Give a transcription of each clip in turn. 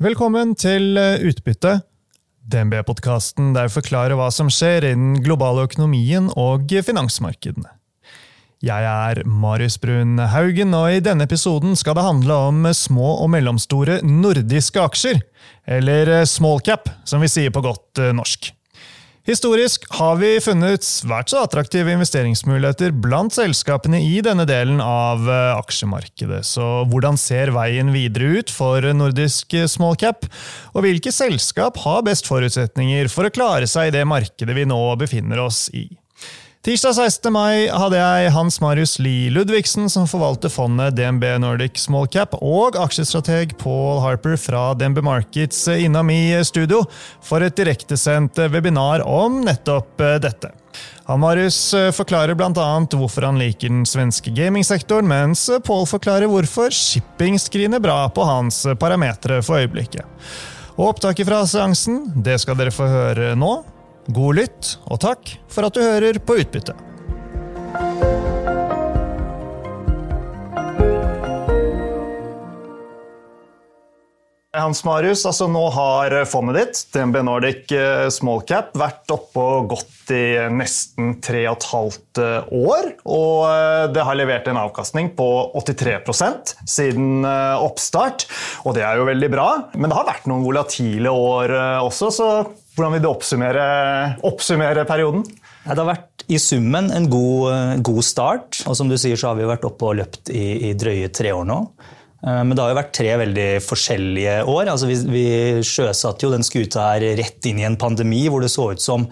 Velkommen til eh, Utbytte, DNB-podkasten der vi forklarer hva som skjer i den globale økonomien og finansmarkedene. Jeg er Marius Brun Haugen, og i denne episoden skal det handle om små og mellomstore nordiske aksjer, eller small cap, som vi sier på godt eh, norsk. Historisk har vi funnet svært så attraktive investeringsmuligheter blant selskapene i denne delen av eh, aksjemarkedet. Så hvordan ser veien videre ut for nordisk small cap? Og hvilke selskap har best forutsetninger for å klare seg i det markedet vi nå befinner oss i? Tirsdag 16. mai hadde jeg Hans Marius Lie Ludvigsen, som forvalter fondet DNB Nordic Small Cap, og aksjestrateg Paul Harper fra DNB Markets innom i studio for et direktesendt webinar om nettopp dette. Han Marius forklarer bl.a. hvorfor han liker den svenske gamingsektoren, mens Paul forklarer hvorfor shipping skriner bra på hans parametere for øyeblikket. Og Opptaket fra seansen det skal dere få høre nå. God lytt, og takk for at du hører på Utbytte. Hans Marius, altså nå har fondet ditt, DNB Nordic Smallcap, Small Cap, vært oppe og gått i nesten tre og et halvt eh, år. Og eh, det har levert en avkastning på 83% siden oppstart. Og det er jo veldig bra. Men det har vært noen volatile år også, så hvordan vil du oppsummere, oppsummere perioden? Det har vært i summen en god, god, start. Og som du sier, så har vi vært oppe og løpt i, i drøye tre år nå. Eh, men det har jo vært tre veldig forskjellige år. Altså vi, vi sjøsatte jo den skuta her rett inn i en pandemi hvor det så ut som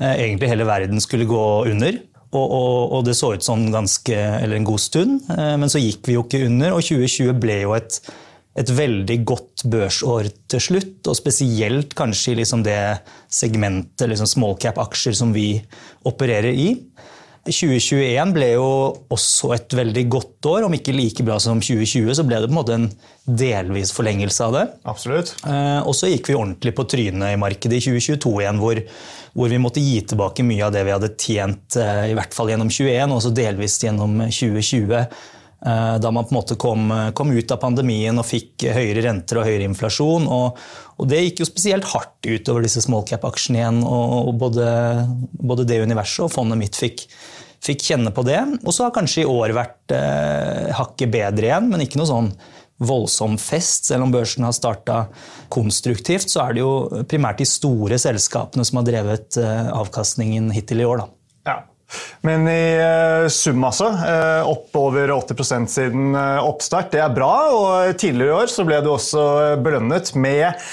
eh, egentlig hele verden skulle gå under. Og, og, og, det så ut som ganske, eller en god stund, eh, men så gikk vi jo ikke under. Og 2020 ble jo et, et veldig godt børsår til slutt. Og spesielt kanskje i liksom det segmentet liksom small cap-aksjer som vi opererer i. 2021 ble jo også et veldig godt år. Om ikke like bra som 2020, så ble det på en måte en delvis forlengelse av det. Absolutt. Eh, og så gikk vi ordentlig på trynet i markedet i 2022 igjen, hvor, hvor, vi måtte gi tilbake mye av det vi hadde tjent eh, i hvert fall gjennom 2021, og også delvis gjennom 2020. Eh, da man på en måte kom, kom, ut av pandemien og fikk høyere renter og høyere inflasjon. Og, og det gikk jo spesielt hardt utover disse small cap-aksjene igjen. Og, og både, både, det universet og fondet mitt fikk, fikk kjenne på det. Og så har kanskje i år vært eh, hakket bedre igjen, men ikke noe sånn voldsom fest. Selv om børsen har starta konstruktivt, så er det jo primært de store selskapene som har drevet eh, avkastningen hittil i år. Da. Ja. Men i uh, sum, altså. Uh, opp over 80 siden uh, oppstart. Det er bra. og Tidligere i år så ble du også belønnet med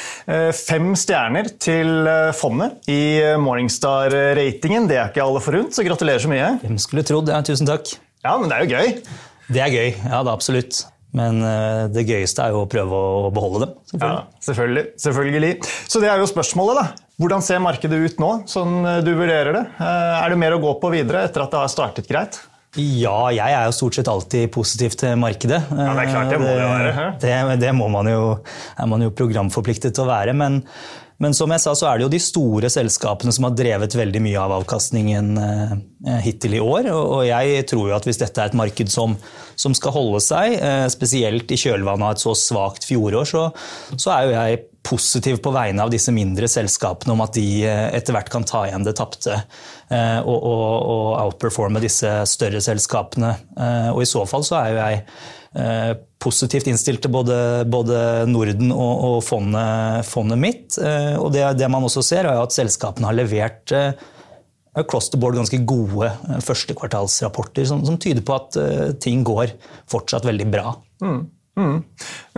fem stjerner til fondet i Morningstar-ratingen. Det er ikke alle forunt, så gratulerer så mye. Hvem skulle trodd det? Ja, tusen takk. Ja, men det er jo gøy. Det er gøy. Ja, det er absolutt. Men det gøyeste er jo å prøve å beholde dem. Selvfølgelig. Ja, selvfølgelig. selvfølgelig. Så det er jo spørsmålet, da. Hvordan ser markedet ut nå, sånn eh, du vurderer det? Eh, er det mer å gå på videre etter at det har startet greit? Ja, jeg er jo stort sett alltid positiv til markedet. Ja, Det er klart, det må det være. Det, det må man jo, er man jo programforpliktet til å være. Men, men, som jeg sa, så er det jo de store selskapene som har drevet veldig mye av avkastningen eh, hittil i år. Og jeg tror jo at hvis dette er et marked som, som skal holde seg, spesielt i kjølvannet av et så svakt fjorår, så, så er jo jeg positiv på vegne av disse mindre selskapene om at de eh, etter hvert kan ta igjen det tapte eh, og, og, og, outperforme disse større selskapene. Eh, og I så fall så er jo jeg positivt innstilt til både, både Norden og, og fondet, fondet, mitt. Og det, det, man også ser, er at selskapene har levert across the board ganske gode førstekvartalsrapporter som, som tyder på at ting går fortsatt veldig bra. Mm. Mm.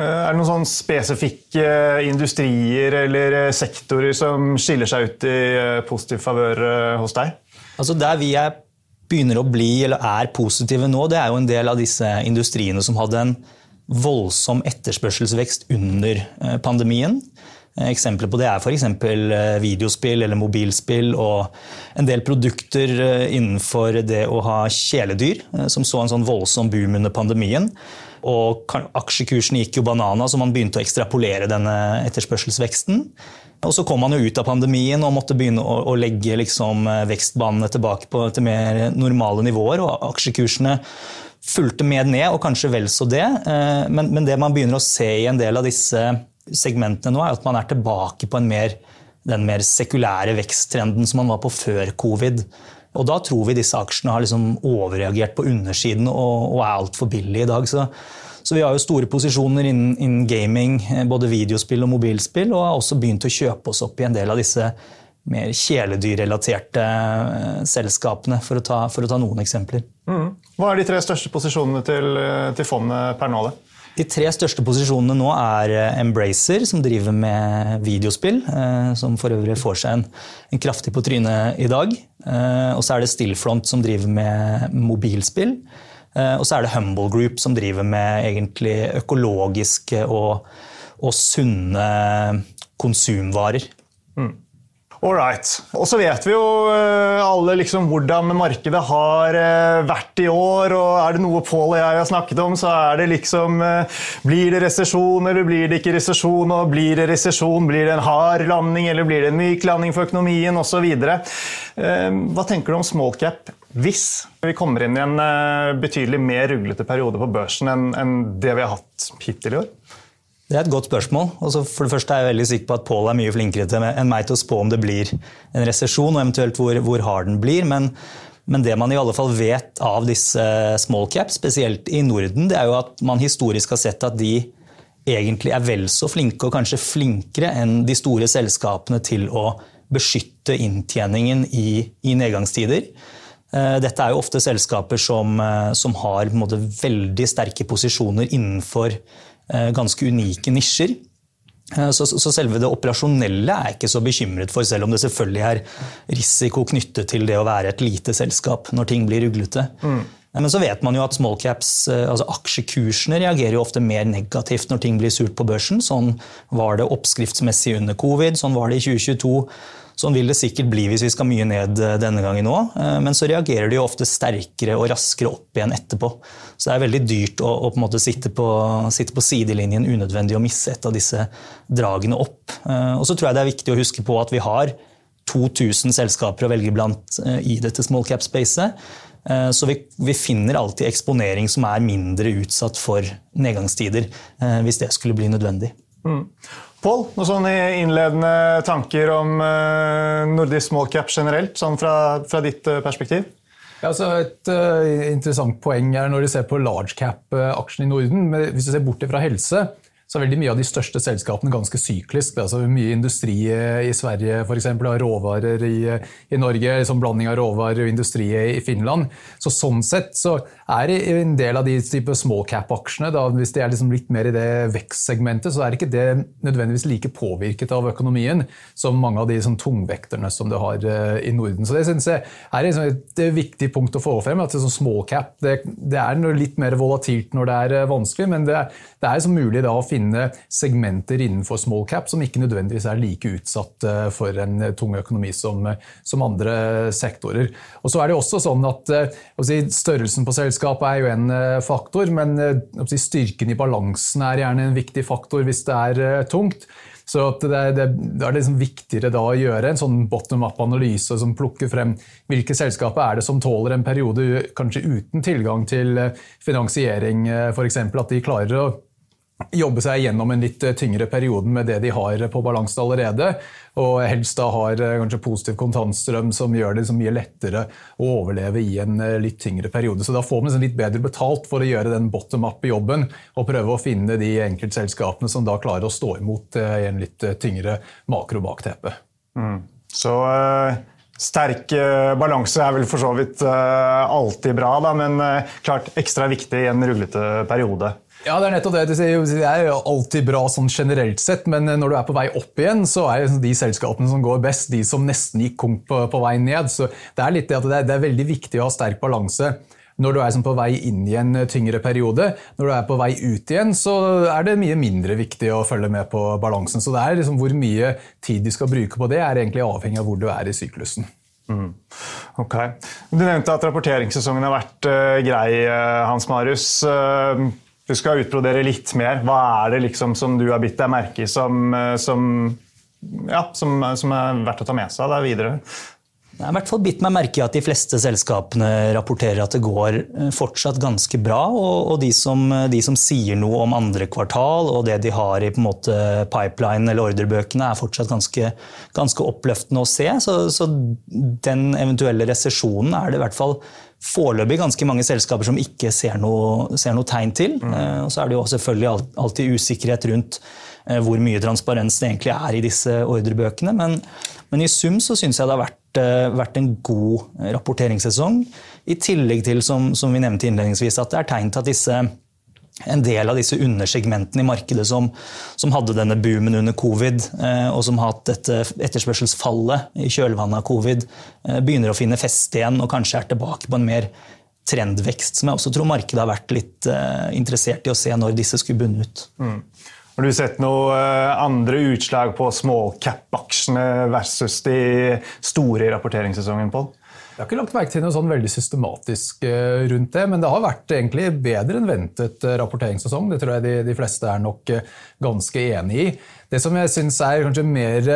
Er det noen sånn spesifikke industrier eller eh, sektorer som skiller seg ut i eh, positiv favør hos deg? Altså Der vi er, begynner å bli, eller er positive nå, det er jo en del av disse industriene som hadde en voldsom etterspørselsvekst under pandemien. Eksempler på det er f.eks. videospill eller mobilspill og en del produkter innenfor det å ha kjæledyr, som så en sånn voldsom boom under pandemien. Og aksjekursen gikk jo banana, så man begynte å ekstrapolere denne etterspørselsveksten. Og Så kom man jo ut av pandemien og måtte begynne å, å legge liksom eh, vekstbanene tilbake på, til mer normale nivåer. og Aksjekursene fulgte med ned, og kanskje vel så det. Eh, men, men, det man begynner å se i en del av disse segmentene nå, er at man er tilbake på mer, den mer sekulære veksttrenden som man var på før covid. Og da tror vi disse aksjene har liksom overreagert på undersiden og, og er altfor billige i dag. Så, så, vi har jo store posisjoner innen, innen, gaming, eh, både videospill og mobilspill, og har også begynt å kjøpe oss opp i en del av disse mer kjæledyrrelaterte eh, selskapene, for å, ta, for å ta, noen eksempler. Mm. Hva er de tre største posisjonene til, eh, til fondet per nå? De tre største posisjonene nå er Embracer, som driver med videospill. Som for øvrig får seg en, en kraftig på trynet i dag. Og så er det Stillfront, som driver med mobilspill. Og så er det Humble Group, som driver med egentlig økologiske og, og sunne konsumvarer. Mm. All right. Og så vet vi jo eh, alle liksom hvordan markedet har eh, vært i år. og Er det noe Pål og jeg har snakket om, så er det liksom eh, Blir det resesjon, eller blir det ikke resesjon? Og blir det resesjon, blir det en hard landing, eller blir det en myk landing for økonomien osv.? Hva tenker du om small cap hvis vi kommer inn i en betydelig mer ruglete periode på børsen enn det vi har hatt hittil i år? Det er et godt spørsmål. Også for det første er jeg veldig sikker på at Paul er mye flinkere enn meg til å spå om det blir en resesjon, og eventuelt hvor, hvor hard den blir. Men, men, det man i alle fall vet av disse small caps, spesielt i Norden, det er jo at man historisk har sett at de egentlig er vel så flinke, og kanskje flinkere enn de store selskapene til å beskytte inntjeningen i, i nedgangstider. Eh, dette er jo ofte selskaper som, eh, som har måte, veldig sterke posisjoner innenfor Eh, ganske unike nisjer. Så, så, selve det operasjonelle er jeg ikke så bekymret for, selv om det selvfølgelig er risiko knyttet til det å være et lite selskap når ting blir ruglete. Mm. Men så vet man jo at smallcaps, altså aksjekursene reagerer jo ofte mer negativt når ting blir surt på børsen. Sånn var det oppskriftsmessig under covid, sånn var det i 2022. Sånn vil det sikkert bli hvis vi skal mye ned eh, denne gangen òg. Eh, men så reagerer de jo ofte sterkere og raskere opp igjen etterpå. Så det er veldig dyrt å, å på sitte, på, sitte, på, sidelinjen unødvendig og misse et av disse dragene opp. Eh, og så tror jeg det er viktig å huske på at vi har 2000 selskaper å velge blant i dette small cap-spacet. Så vi, vi, finner alltid eksponering som er mindre utsatt for nedgangstider, hvis det skulle bli nødvendig. Mm. Pål, noen sånne innledende tanker om uh, nordisk small cap generelt, sånn fra, fra ditt uh, perspektiv? Ja, altså et uh, interessant poeng er når du ser på large cap-aksjene i Norden. Hvis du ser bort fra helse, så er veldig mye av de største selskapene ganske syklisk. Altså mye industri i Sverige f.eks. har råvarer i, i Norge, Liksom blanding av råvarer og industri i Finland. Så Sånn sett så er det en del av de type small cap-aksjene, hvis de er liksom litt mer i det vekstsegmentet, så er ikke det nødvendigvis like påvirket av økonomien som mange av de sånn, tungvekterne som du har uh, i Norden. Så Det synes jeg er liksom et viktig punkt å få frem. at sånn Small cap det, det er litt mer volatilt når det er uh, vanskelig, men det, det er som mulig da å finne segmenter innenfor small cap som ikke nødvendigvis er like utsatt eh, for en tung økonomi som, som andre sektorer. Og så er det også sånn at si, Størrelsen på selskapet er jo en eh, faktor, men styrken i balansen er gjerne en viktig faktor hvis det er tungt. Så det, det, det er liksom viktigere da å gjøre en sånn bottom up-analyse som plukker frem hvilke selskaper er det som tåler en periode kanskje uten tilgang til finansiering, f.eks. At de klarer å jobbe seg gjennom en litt eh, tyngre periode med det de har på balanse allerede. Og helst da har eh, kanskje positiv kontantstrøm som gjør det mye lettere å overleve i en eh, litt tyngre periode. Så da får man liksom litt bedre betalt for å gjøre den bottom up-jobben og prøve å finne de enkeltselskapene som da klarer å stå imot i en litt tyngre makrobakteppe. Mm. Så uh, sterk balanse er vel for så vidt alltid bra, da, men klart ekstra viktig i en ruglete periode. Ja, Det er nettopp det. Det er jo alltid bra sånn generelt sett, men når du er på vei opp igjen, så er de selskapene som går best, de som nesten gikk konk på, på, vei ned. Så Det er det det er, det er veldig viktig å ha sterk balanse når du er sånn på vei inn i en tyngre periode. Når du er på vei ut igjen, så er det mye mindre viktig å følge med på balansen. Så det er liksom hvor mye tid du skal bruke på det, er egentlig avhengig av hvor du er i syklusen. Mm. Ok. Du nevnte at rapporteringssesongen har vært uh, grei, Hans Marius. Uh, du skal utbrodere litt mer. Hva er det liksom som du har bitt deg merke i som, eh, som, ja, som, som, er verdt å ta med seg der videre? Jeg har i hvert fall bitt meg merke i at de fleste selskapene rapporterer at det går eh, fortsatt ganske bra. Og, de, som, de, som, sier noe om andre kvartal og det de har i på en måte pipeline eller ordrebøkene, er fortsatt ganske, ganske oppløftende å se. Så, så den eventuelle resesjonen er det i hvert fall foreløpig ganske mange selskaper som ikke ser noe, ser noe tegn til. Mm. Eh, og så er det jo selvfølgelig alltid usikkerhet rundt eh, hvor mye transparens det egentlig er i disse ordrebøkene. Men, men i sum så syns jeg det har vært Eh, vært en god rapporteringssesong. I tillegg til, som, som vi nevnte innledningsvis, at det er tegn til at disse, en del av disse undersegmentene i markedet som, som hadde denne boomen under covid, eh, og som har hatt dette etterspørselsfallet i kjølvannet av covid, eh, begynner å finne feste igjen og kanskje er tilbake på en mer trendvekst, som jeg også tror markedet har vært litt interessert i å se når disse skulle bunne ut. Mm. Har du sett noen eh, andre utslag på small cap-aksjene versus de store i rapporteringssesongen? Paul? Jeg har ikke lagt merke til noe sånn veldig systematisk eh, rundt det, men det har vært egentlig bedre enn ventet eh, rapporteringssesong. Det tror jeg de, de fleste er nok ganske enig i. Det som jeg syns er kanskje mer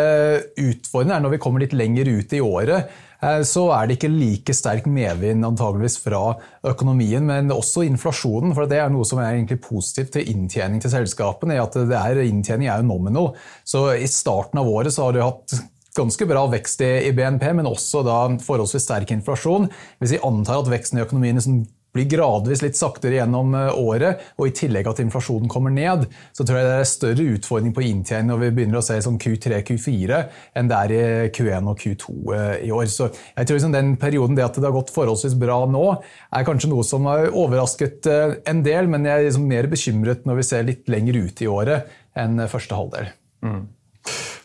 utfordrende, er når vi kommer litt lenger ut i året. Eh, så er det ikke like sterk medvind antageligvis fra økonomien, men også inflasjonen. for Det er noe som er egentlig positivt til inntjening til selskapene. at det er, Inntjening er jo nominal. Så I starten av året så har du hatt ganske bra vekst i, BNP, men også da forholdsvis sterk inflasjon. Hvis vi antar at veksten i økonomien liksom blir gradvis litt saktere gjennom eh, året, og i tillegg at inflasjonen kommer ned, så tror jeg det er større utfordring på inntjening når vi begynner å se sånn Q3, Q4, enn det er i Q1 og Q2 eh, i år. Så jeg tror liksom den perioden, det at det har gått forholdsvis bra nå, er kanskje noe som har overrasket eh, en del, men jeg er liksom mer bekymret når vi ser litt lenger ut i året enn første halvdel. Mm.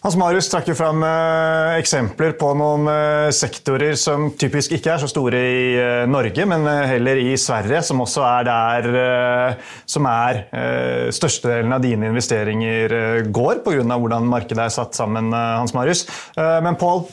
Hans Marius trakk jo fram eh, eksempler på noen eh, sektorer som typisk ikke er så store i eh, Norge, men eh, heller i Sverige, som også er der eh, som er eh, størstedelen av dine investeringer går, pga. hvordan markedet er satt sammen, Hans Marius. men Pål,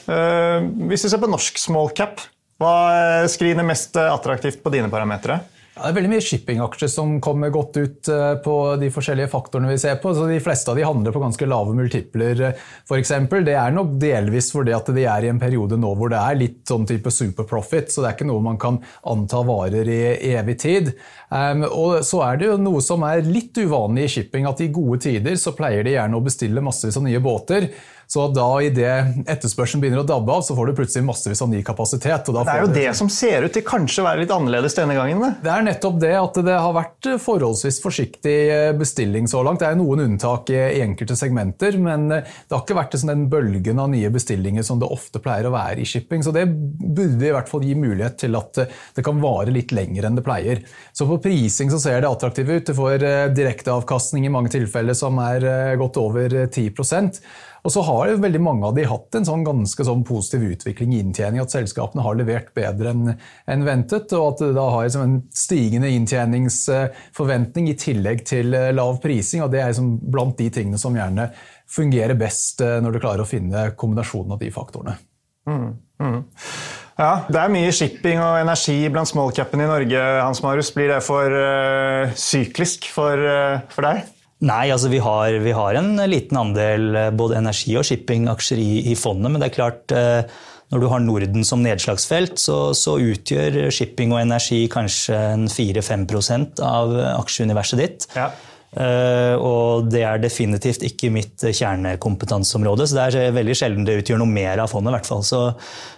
hvis vi ser på norsk small cap, hva skriner mest attraktivt på dine parametere? Ja, det er veldig mye shippingaksjer som kommer godt ut eh, på de forskjellige faktorene vi ser på. Så De fleste av de handler på ganske lave multipler, eh, f.eks. Det er nok delvis fordi at de er i en periode nå hvor det er litt sånn type superprofit, så det er ikke noe man kan anta varer i evig tid. Um, og så er det jo noe som er litt uvanlig i shipping, at i gode tider så pleier de gjerne å bestille massevis av nye båter. Så da idet etterspørselen begynner å dabbe av, så får du plutselig massevis av ny kapasitet. det er jo det som ser ut til kanskje å være litt annerledes denne gangen? Det. det er nettopp det at det har vært forholdsvis forsiktig eh, bestilling så langt. Det er noen unntak i enkelte segmenter, men eh, det har ikke vært sånn den bølgen av nye bestillinger som det ofte pleier å være i shipping. Så det burde i hvert fall gi mulighet til at eh, det kan vare litt lenger enn det pleier. Så på prising så ser det attraktivt ut. Du får direkteavkastning i mange tilfeller som er godt over 10 og så har jo veldig mange av de hatt en sånn ganske sånn positiv utvikling i inntjening. At selskapene har levert bedre enn en ventet, og at det da har liksom en stigende inntjeningsforventning i tillegg til eh, lav prising. og Det er liksom blant de tingene som gjerne fungerer best eh, når du klarer å finne kombinasjonen av de faktorene. Mm, mm. Ja, Det er mye shipping og energi blant smallcapene i Norge. Hans Marius. Blir det for uh, syklisk for, uh, for deg? Nei, altså vi har, vi har, en liten andel eh, både energi- og shippingaksjer i, i fondet. Men det er klart, eh, når du har Norden som nedslagsfelt, så, så utgjør shipping og energi kanskje 4-5% av aksjeuniverset ditt. Ja. Uh, og det er definitivt ikke mitt kjernekompetanseområde. Så det er veldig sjelden det utgjør noe mer av fondet. I hvert fall. Så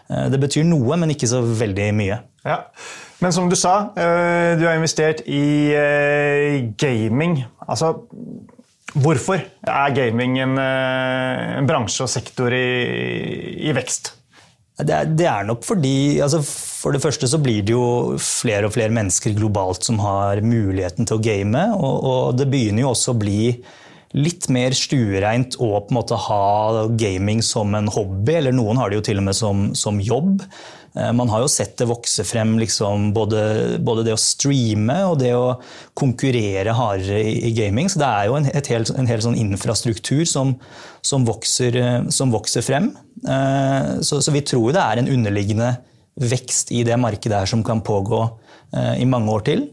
det betyr noe, men ikke så veldig mye. Ja. Men som du sa, uh, du har investert i gaming. Altså, hvorfor er gaming en, eh, en bransje og sektor i, i vekst? Det er, det er, nok fordi altså For det første så blir det jo flere og flere mennesker globalt som har muligheten til å game. Og, og det begynner jo også å bli litt mer stuereint å på en måte ha gaming som en hobby. Eller noen har det jo til og med som, som jobb. Eh, man har jo sett det vokse frem, liksom, både, både, det å streame og det å konkurrere hardere i, i gaming. Så det er jo en, hel, en hel sånn infrastruktur som, som, vokser, eh, som, vokser, frem. Eh, så, så, vi tror det er en underliggende vekst i det markedet her som kan pågå i mange år til.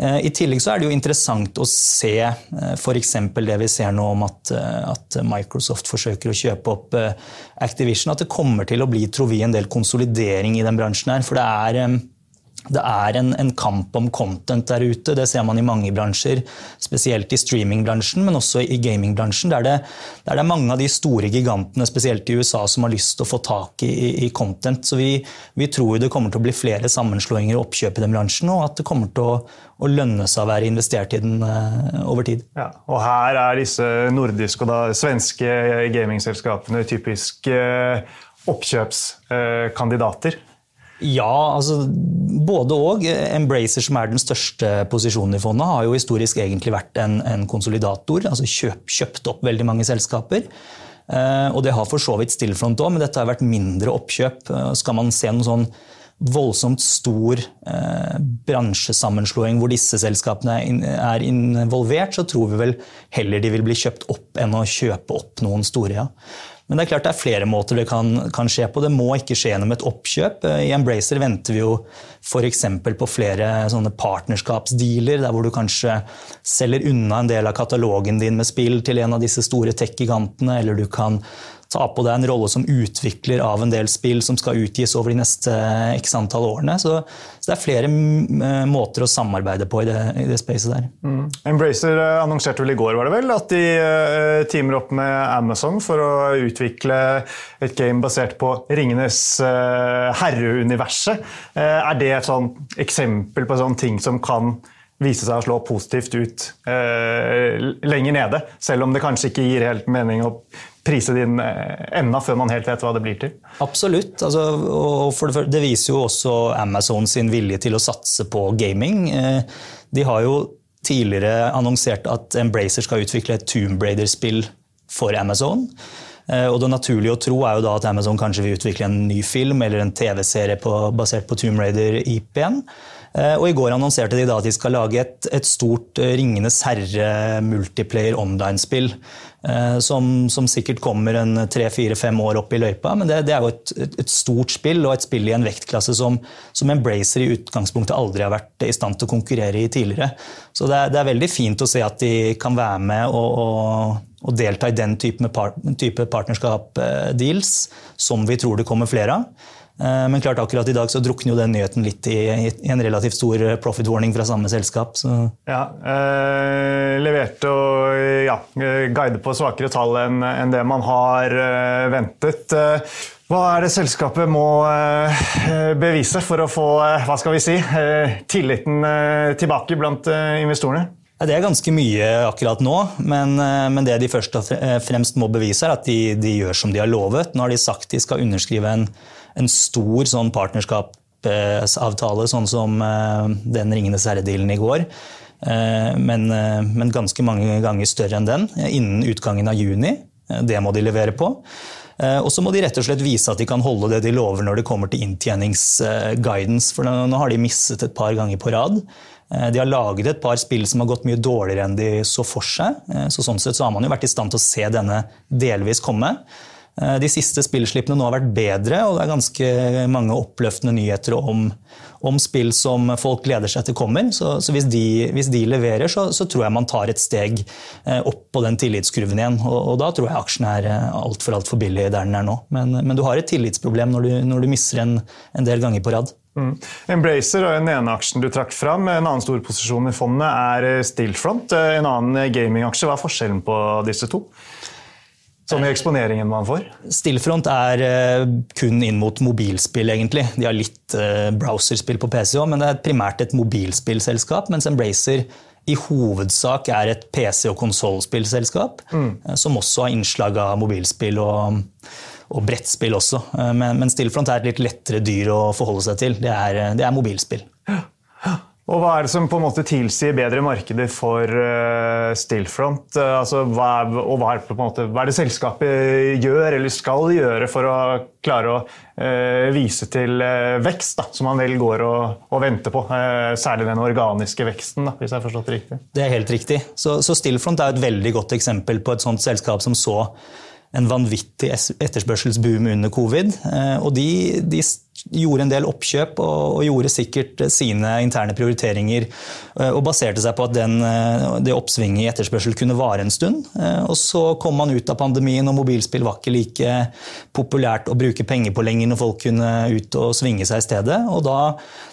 I tillegg så er det jo interessant å se f.eks. det vi ser nå om at, at, Microsoft forsøker å kjøpe opp Activision. At det kommer til å bli tror vi, en del konsolidering i den bransjen her. For det er det er en, en, kamp om content der ute. Det ser man i mange bransjer. Spesielt i streamingbransjen, men også i gamingbransjen. Der det, der det er mange av de store gigantene, spesielt i USA, som har lyst til å få tak i, i, i content. Så vi, vi, tror det kommer til å bli flere sammenslåinger og oppkjøp i den bransjen, og at det kommer til å, å lønne seg å være investert i den uh, over tid. Ja, og her er disse nordiske og da svenske gamingselskapene typisk uh, oppkjøpskandidater. Uh, ja, altså både og. Embracer, som er den største posisjonen i fondet, har jo historisk egentlig vært en, en konsolidator. altså kjøp, Kjøpt opp veldig mange selskaper. Eh, og det har for så vidt Stillfront òg, men dette har vært mindre oppkjøp. Eh, skal man se noen sånn voldsomt stor eh, bransjesammenslåing hvor disse selskapene er, in, er, involvert, så tror vi vel heller de vil bli kjøpt opp enn å kjøpe opp noen store. Ja. Men det er klart det er flere måter det kan, kan, skje på. Det må ikke skje gjennom et oppkjøp. I Embracer venter vi jo f.eks. på flere sånne partnerskapsdealer, der hvor du kanskje selger unna en del av katalogen din med spill til en av disse store tech-gigantene, eller du kan ta på deg en rolle som utvikler av en del spill som skal utgis over de neste x antall årene. Så, så det er flere eh, måter å samarbeide på i det, i det spacet der. Mm. Embracer eh, annonserte vel i går var det vel, at de uh, teamer opp med Amazon for å utvikle et game basert på Ringenes herre-universet. Er det et sånn eksempel på sånne ting som kan vise seg å slå positivt ut eh, lenger nede. Selv om det kanskje ikke gir helt mening å prise det inn eh, ennå før man helt vet hva det blir til. Absolutt. Altså, og det, det, viser jo også Amazon sin vilje til å satse på gaming. Eh, de har jo tidligere annonsert at Embracer skal utvikle et Tomb Raider-spill for Amazon. Eh, og det naturlige å tro er jo da at Amazon kanskje vil utvikle en ny film eller en TV-serie basert på Tomb Raider-IP-en. Eh, og I går annonserte de da at de skal lage et, et stort eh, Ringenes herre multiplayer online-spill. Eh, som, som, sikkert kommer en tre-fire-fem år opp i løypa. Men det, det er jo et, et, stort spill, og et spill i en vektklasse som, som, Embracer i utgangspunktet aldri har vært i stand til å konkurrere i tidligere. Så det er, det er veldig fint å se at de kan være med og, og, og delta i den type, part, type partnerskap-deals som vi tror det kommer flere av. Eh, men klart akkurat i dag så drukner jo den nyheten litt i, i en relativt stor profit warning fra samme selskap. Så. Ja, eh, Leverte og ja, guide på svakere tall enn en det man har eh, ventet. Eh, hva er det selskapet må eh, bevise for å få eh, hva skal vi si, tilliten tilbake blant investorene? Det er ganske mye akkurat nå, men, men, det de først og fremst må bevise, er at de, de gjør som de har lovet. Nå har de sagt de skal underskrive en en stor sånn partnerskapsavtale, sånn som eh, den Ringenes herre-dealen i går. Eh, men, eh, men, ganske mange ganger større enn den, innen utgangen av juni. Det må de levere på. Og så må de rett og slett vise at de kan holde det de lover når det kommer til inntjeningsguidance. For nå har de mistet et par ganger på rad. De har laget et par spill som har gått mye dårligere enn de så for seg. Så sånn sett så har man jo vært i stand til å se denne delvis komme. Eh, de siste spillslippene nå har vært bedre, og det er ganske mange oppløftende nyheter om, om spill som folk gleder seg til kommer. Så, så hvis, de, hvis, de, leverer, så, så, tror jeg man tar et steg eh, opp på den tillitskurven igjen. Og, og da tror jeg aksjen er eh, altfor alt for billig der den er nå. Men, men, du har et tillitsproblem når du, når du misser en, en, del ganger på rad. Mm. Embracer er den ene aksjen du trakk fram. En annen stor posisjon i fondet er Stillfront, en annen gamingaksje. Hva er forskjellen på disse to? Sånn i eksponeringen man får? Stillfront er eh, kun inn mot mobilspill, egentlig. De har litt eh, browserspill på PC òg, men det er primært et mobilspillselskap. Mens Embracer i hovedsak er et PC- og konsollspillselskap, mm. Eh, som også har innslag av mobilspill og, og brettspill også. Men, men Stillfront er et litt lettere dyr å forholde seg til. Det er, det er mobilspill. Og Hva er det som på en måte tilsier bedre markeder for uh, Stillfront? Uh, altså, hva er, og hva er, måte, hva er, det selskapet gjør eller skal gjøre for å klare å uh, vise til vekst, da, som man vel går og, og venter på? særlig den organiske veksten, da, hvis jeg har forstått det riktig? Det er helt riktig. Så, så Stillfront er et veldig godt eksempel på et sånt selskap som så en vanvittig etterspørselsboom under covid. Og de, de gjorde en del oppkjøp og, og, gjorde sikkert sine interne prioriteringer. Og baserte seg på at den, det oppsvinget i etterspørsel kunne vare en stund. Og så kom man ut av pandemien, og mobilspill var ikke like populært å bruke penger på lenger når folk kunne ut og svinge seg i stedet. Og da,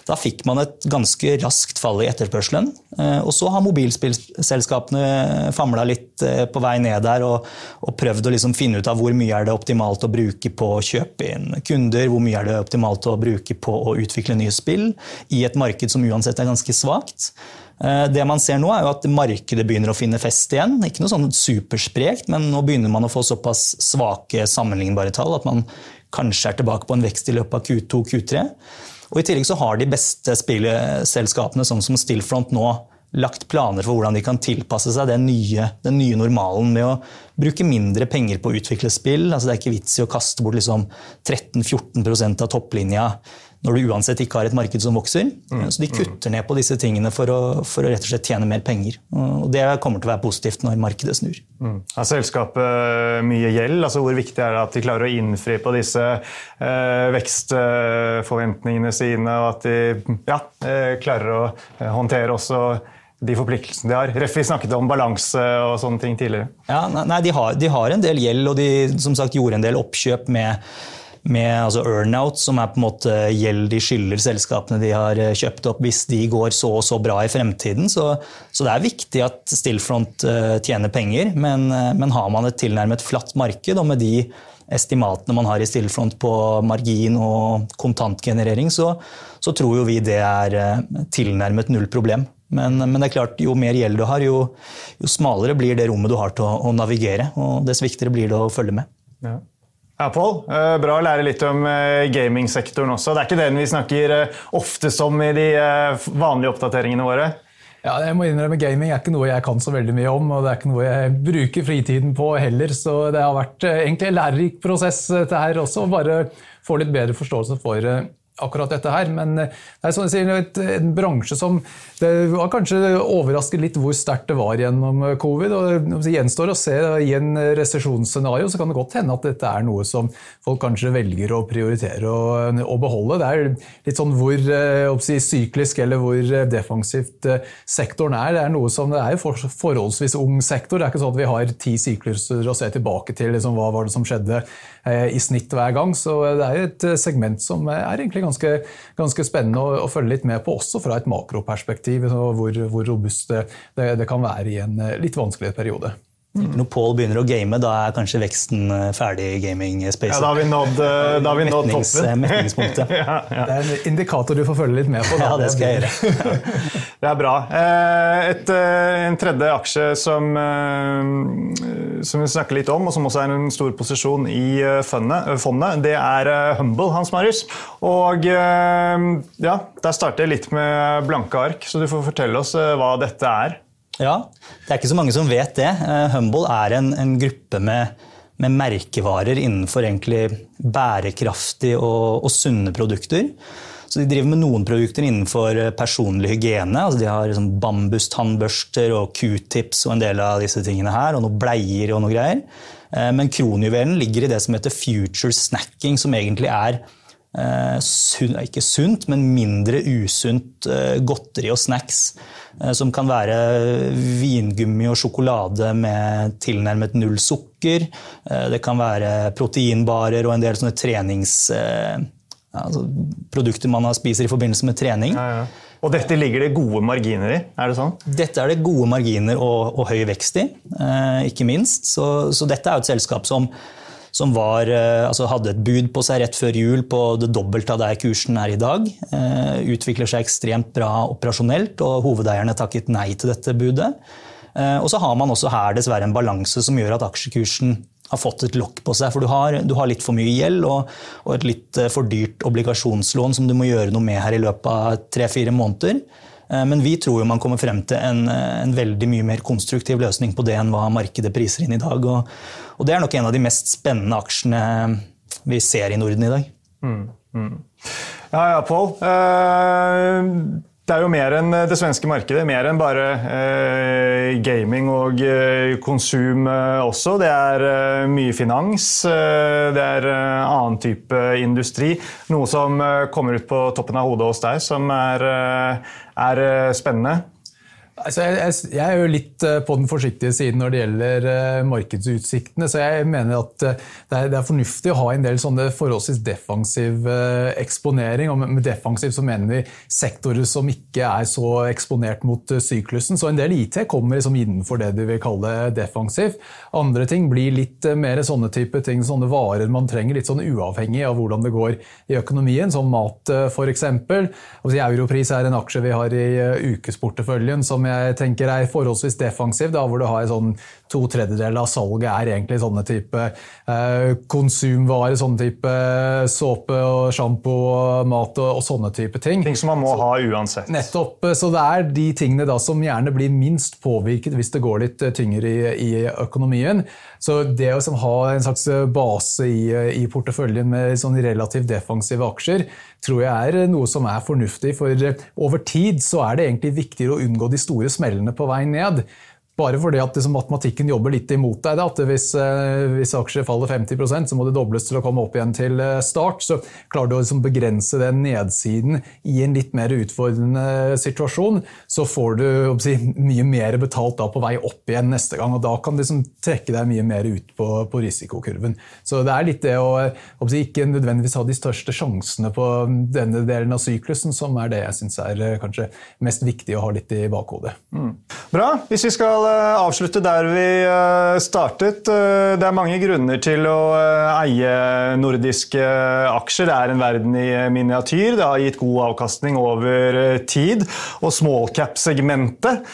da fikk man et ganske raskt fall i etterspørselen. Og så har mobilspillselskapene famla litt på vei ned der og, og prøvd å liksom finne ut av hvor mye er det optimalt å bruke på å kjøpe inn kunder, hvor mye er det optimalt å bruke på å utvikle nye spill i et marked som uansett er ganske svakt. Eh, det man ser nå er jo at Markedet begynner å finne fest igjen. Ikke noe sånn supersprekt, men nå begynner man å få såpass svake sammenlignbare tall at man kanskje er tilbake på en vekst i løpet av Q2 Q3. Og I tillegg så har de beste spillselskapene, sånn som Stillfront, nå lagt planer for hvordan de kan tilpasse seg den nye, den nye normalen med å bruke mindre penger på å utvikle spill. Altså det er ikke vits i å kaste bort liksom 13-14% av topplinja når du uansett ikke har et marked som vokser. Mm. Så de kutter ned på disse tingene for å, for å, rett og slett tjene mer penger. Og det kommer til å være positivt når markedet snur. Mm. Har selskapet mye gjeld? Altså hvor viktig er det at de klarer å innfri på disse eh, vekstforventningene sine, og at de ja, eh, klarer å eh, håndtere også de forpliktelsene de har. Reffi snakket om balanse og sånne ting tidligere. Ja, nei, de har, de har, en del gjeld, og de som sagt gjorde en del oppkjøp med, med altså earnout, som er på en måte gjeld de skylder selskapene de har eh, kjøpt opp hvis de går så og så bra i fremtiden. Så, så det er viktig at Stillfront uh, tjener penger, men, uh, men, har man et tilnærmet flatt marked, og med de estimatene man har i Stillfront på margin og kontantgenerering, så, så tror jo vi det er tilnærmet null problem. Men, men, det er klart, jo mer gjeld du har, jo, jo, smalere blir det rommet du har til å, å, navigere. Og dess viktigere blir det å følge med. Ja. Ja, Pål. Eh, bra å lære litt om eh, gamingsektoren også. Det er ikke den vi snakker eh, oftest om i de vanlige oppdateringene våre. Ja, jeg må innrømme Gaming er ikke noe jeg kan så veldig mye om, og det er ikke noe jeg bruker fritiden på heller. Så det har vært egentlig en lærerik prosess dette her også, bare få litt bedre forståelse for akkurat dette her. Men det er sånn sier, et, en bransje som det var kanskje overrasket litt hvor sterkt det var gjennom covid. og Det gjenstår å se I en resesjonsscenario så kan det godt hende at dette er noe som folk kanskje velger å prioritere å beholde. Det er litt sånn hvor si, syklisk eller hvor defensivt sektoren er. Det er noe som det er forholdsvis ung sektor. Det er ikke sånn at vi har ti sykluser å se tilbake til liksom, hva var det som skjedde Eh, i snitt hver gang. Så det er et eh, segment som er egentlig ganske, ganske spennende å, å, følge litt med på, også fra et makroperspektiv, hvor, hvor robust det, det, kan være i en eh, litt vanskelig periode. Når Paul begynner å game, da er kanskje veksten eh, ferdig i gaming-spacet. Ja, da har vi nådd, eh, har vi nådd toppen. Metningspunktet. ja, ja. Det er en indikator du får følge litt med på. Da. Ja, det skal jeg gjøre. det er bra. Eh, et, en tredje aksje som, som vi snakker litt om, og som også er en stor posisjon i fondet, det er Humble, Hans Marius. Og ja, der starter jeg litt med blanke ark, så du får fortelle oss hva dette er. Ja, det er ikke så mange som vet det. Eh, Humble er en, en gruppe med, med, merkevarer innenfor egentlig bærekraftige og, og, sunne produkter. Så De driver med noen produkter innenfor eh, personlig hygiene. Altså de har liksom bambustannbørster og q-tips og en del av disse tingene her, og noen bleier og noe greier. Eh, men kronjuvelen ligger i det som heter future snacking, som egentlig er ikke sunt, men mindre usunt godteri og snacks. Eh, som kan være vingummi og sjokolade med tilnærmet null sukker. Eh, det kan være proteinbarer og en del sånne trenings... Eh, altså produkter man spiser i forbindelse med trening. Ja, ja. Og dette ligger det gode marginer i? er det sånn? Dette er det gode marginer og, og høy vekst i, ikke minst. Så, så dette er jo et selskap som som var, eh, altså hadde et bud på seg rett før jul på det dobbelte av der kursen er i dag. Eh, utvikler seg ekstremt bra operasjonelt, og hovedeierne takket nei til dette budet. Eh, og så har man også her dessverre en balanse som gjør at aksjekursen har fått et lokk på seg. For du har, du har litt for mye gjeld og, og, et litt for dyrt obligasjonslån som du må gjøre noe med her i løpet av tre-fire måneder. Men vi tror jo man kommer frem til en, en, veldig mye mer konstruktiv løsning på det enn hva markedet priser inn i dag. Og, og det er nok en av de mest spennende aksjene vi ser i Norden i dag. Mm, mm. Ja, ja, Pål. Uh, Det er jo mer enn det svenske markedet. Mer enn bare eh, gaming og eh, konsum eh, også. Det er eh, mye finans. Eh, det er annen type industri. Noe som kommer ut på toppen av hodet hos deg, som er, er spennende. Altså, jeg, jeg, er jo litt eh, på den forsiktige siden når det gjelder uh, markedsutsiktene. Så jeg mener at uh, det, er, det, er, fornuftig å ha en del sånne forholdsvis defensiv eksponering. Og med, defensiv så mener vi sektorer som ikke er så eksponert mot syklusen. Så en del IT kommer liksom innenfor det du vil kalle defensiv. Andre ting blir litt mer sånne type ting, sånne varer man trenger, litt sånn uavhengig av hvordan det går i økonomien, som mat f.eks. Altså, Europris er en aksje vi har i ukesporteføljen. som jeg tenker er forholdsvis defensiv, da, hvor du har sånn to tredjedeler av salget er egentlig sånne type eh, konsumvarer, sånne type såpe og sjampo og mat og, og, sånne type ting. Ting som man må så, ha uansett. Nettopp. Så det er de tingene da som gjerne blir minst påvirket hvis det går litt eh, tyngre i, i økonomien. Så det å ha en slags base i, i porteføljen med sånn relativt defensive aksjer, tror jeg er noe som er fornuftig. For over tid så er det egentlig viktigere å unngå de store smellene på vei ned. Bare fordi at liksom, matematikken jobber litt imot deg. At hvis, eh, hvis, aksjer faller 50% så må det dobles til å komme opp igjen til eh, start. Så klarer du å liksom, begrense den nedsiden i en litt mer utfordrende situasjon, så får du si, mye mer betalt da, på vei opp igjen neste gang. og Da kan du liksom, trekke deg mye mer ut på, på, risikokurven. Så det er litt det å, å si, ikke nødvendigvis ha de største sjansene på denne delen av syklusen, som er det jeg syns er eh, kanskje mest viktig å ha litt i bakhodet. Mm. Bra. Hvis vi skal avslutte der vi eh, startet. Eh, det er mange grunner til å eie nordiske aksjer. Det er en verden i miniatyr. Det har gitt god avkastning over tid. Og smallcap-segmentet,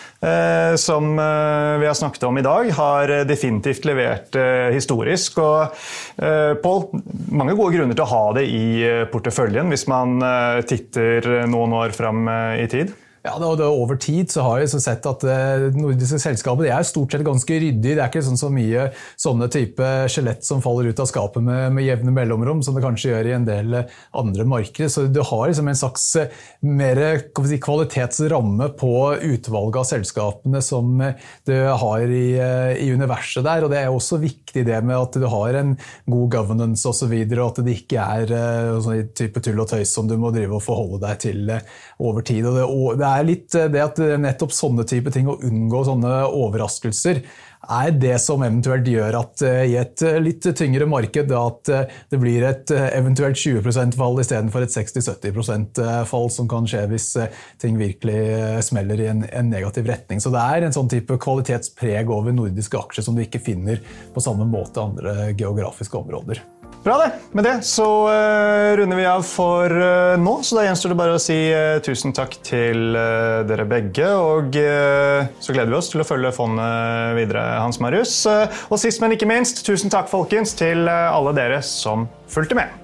som vi har snakket om i dag, har definitivt levert historisk. Og Pål, mange gode grunner til å ha det i porteføljen hvis man titter noen år fram i tid. Ja, det, Over tid så har vi så sett at eh, nordiske selskaper er stort sett ganske ryddig. Det er ikke sånn så mye sånne type skjelett som faller ut av skapet med, med, jevne mellomrom, som det kanskje gjør i en del eh, andre markeder. Så du har liksom en slags eh, mer si, kvalitetsramme på utvalget av selskapene som du har i, i, universet der. Og det er også viktig det med at du har en god governance osv., og, så videre, og at det ikke er sånn type tull og tøys som du må drive og forholde deg til over tid. Og det, og det er litt eh, det at nettopp sånne type ting, å unngå sånne overraskelser, er det som eventuelt gjør at eh, i et eh, litt tyngre marked at det blir et eventuelt 20% fall istedenfor et 60-70% fall, som kan skje hvis ting virkelig smeller i en, en, negativ retning. Så det er en sånn type kvalitetspreg over nordiske aksjer som du ikke finner på samme måte andre geografiske områder. Bra, det. Med det så uh, runder vi av for uh, nå. Så da gjenstår det bare å si uh, tusen takk til dere begge. Og så gleder vi oss til å følge fondet videre, Hans Marius. og sist, men ikke minst, tusen takk folkens, til alle dere som fulgte med.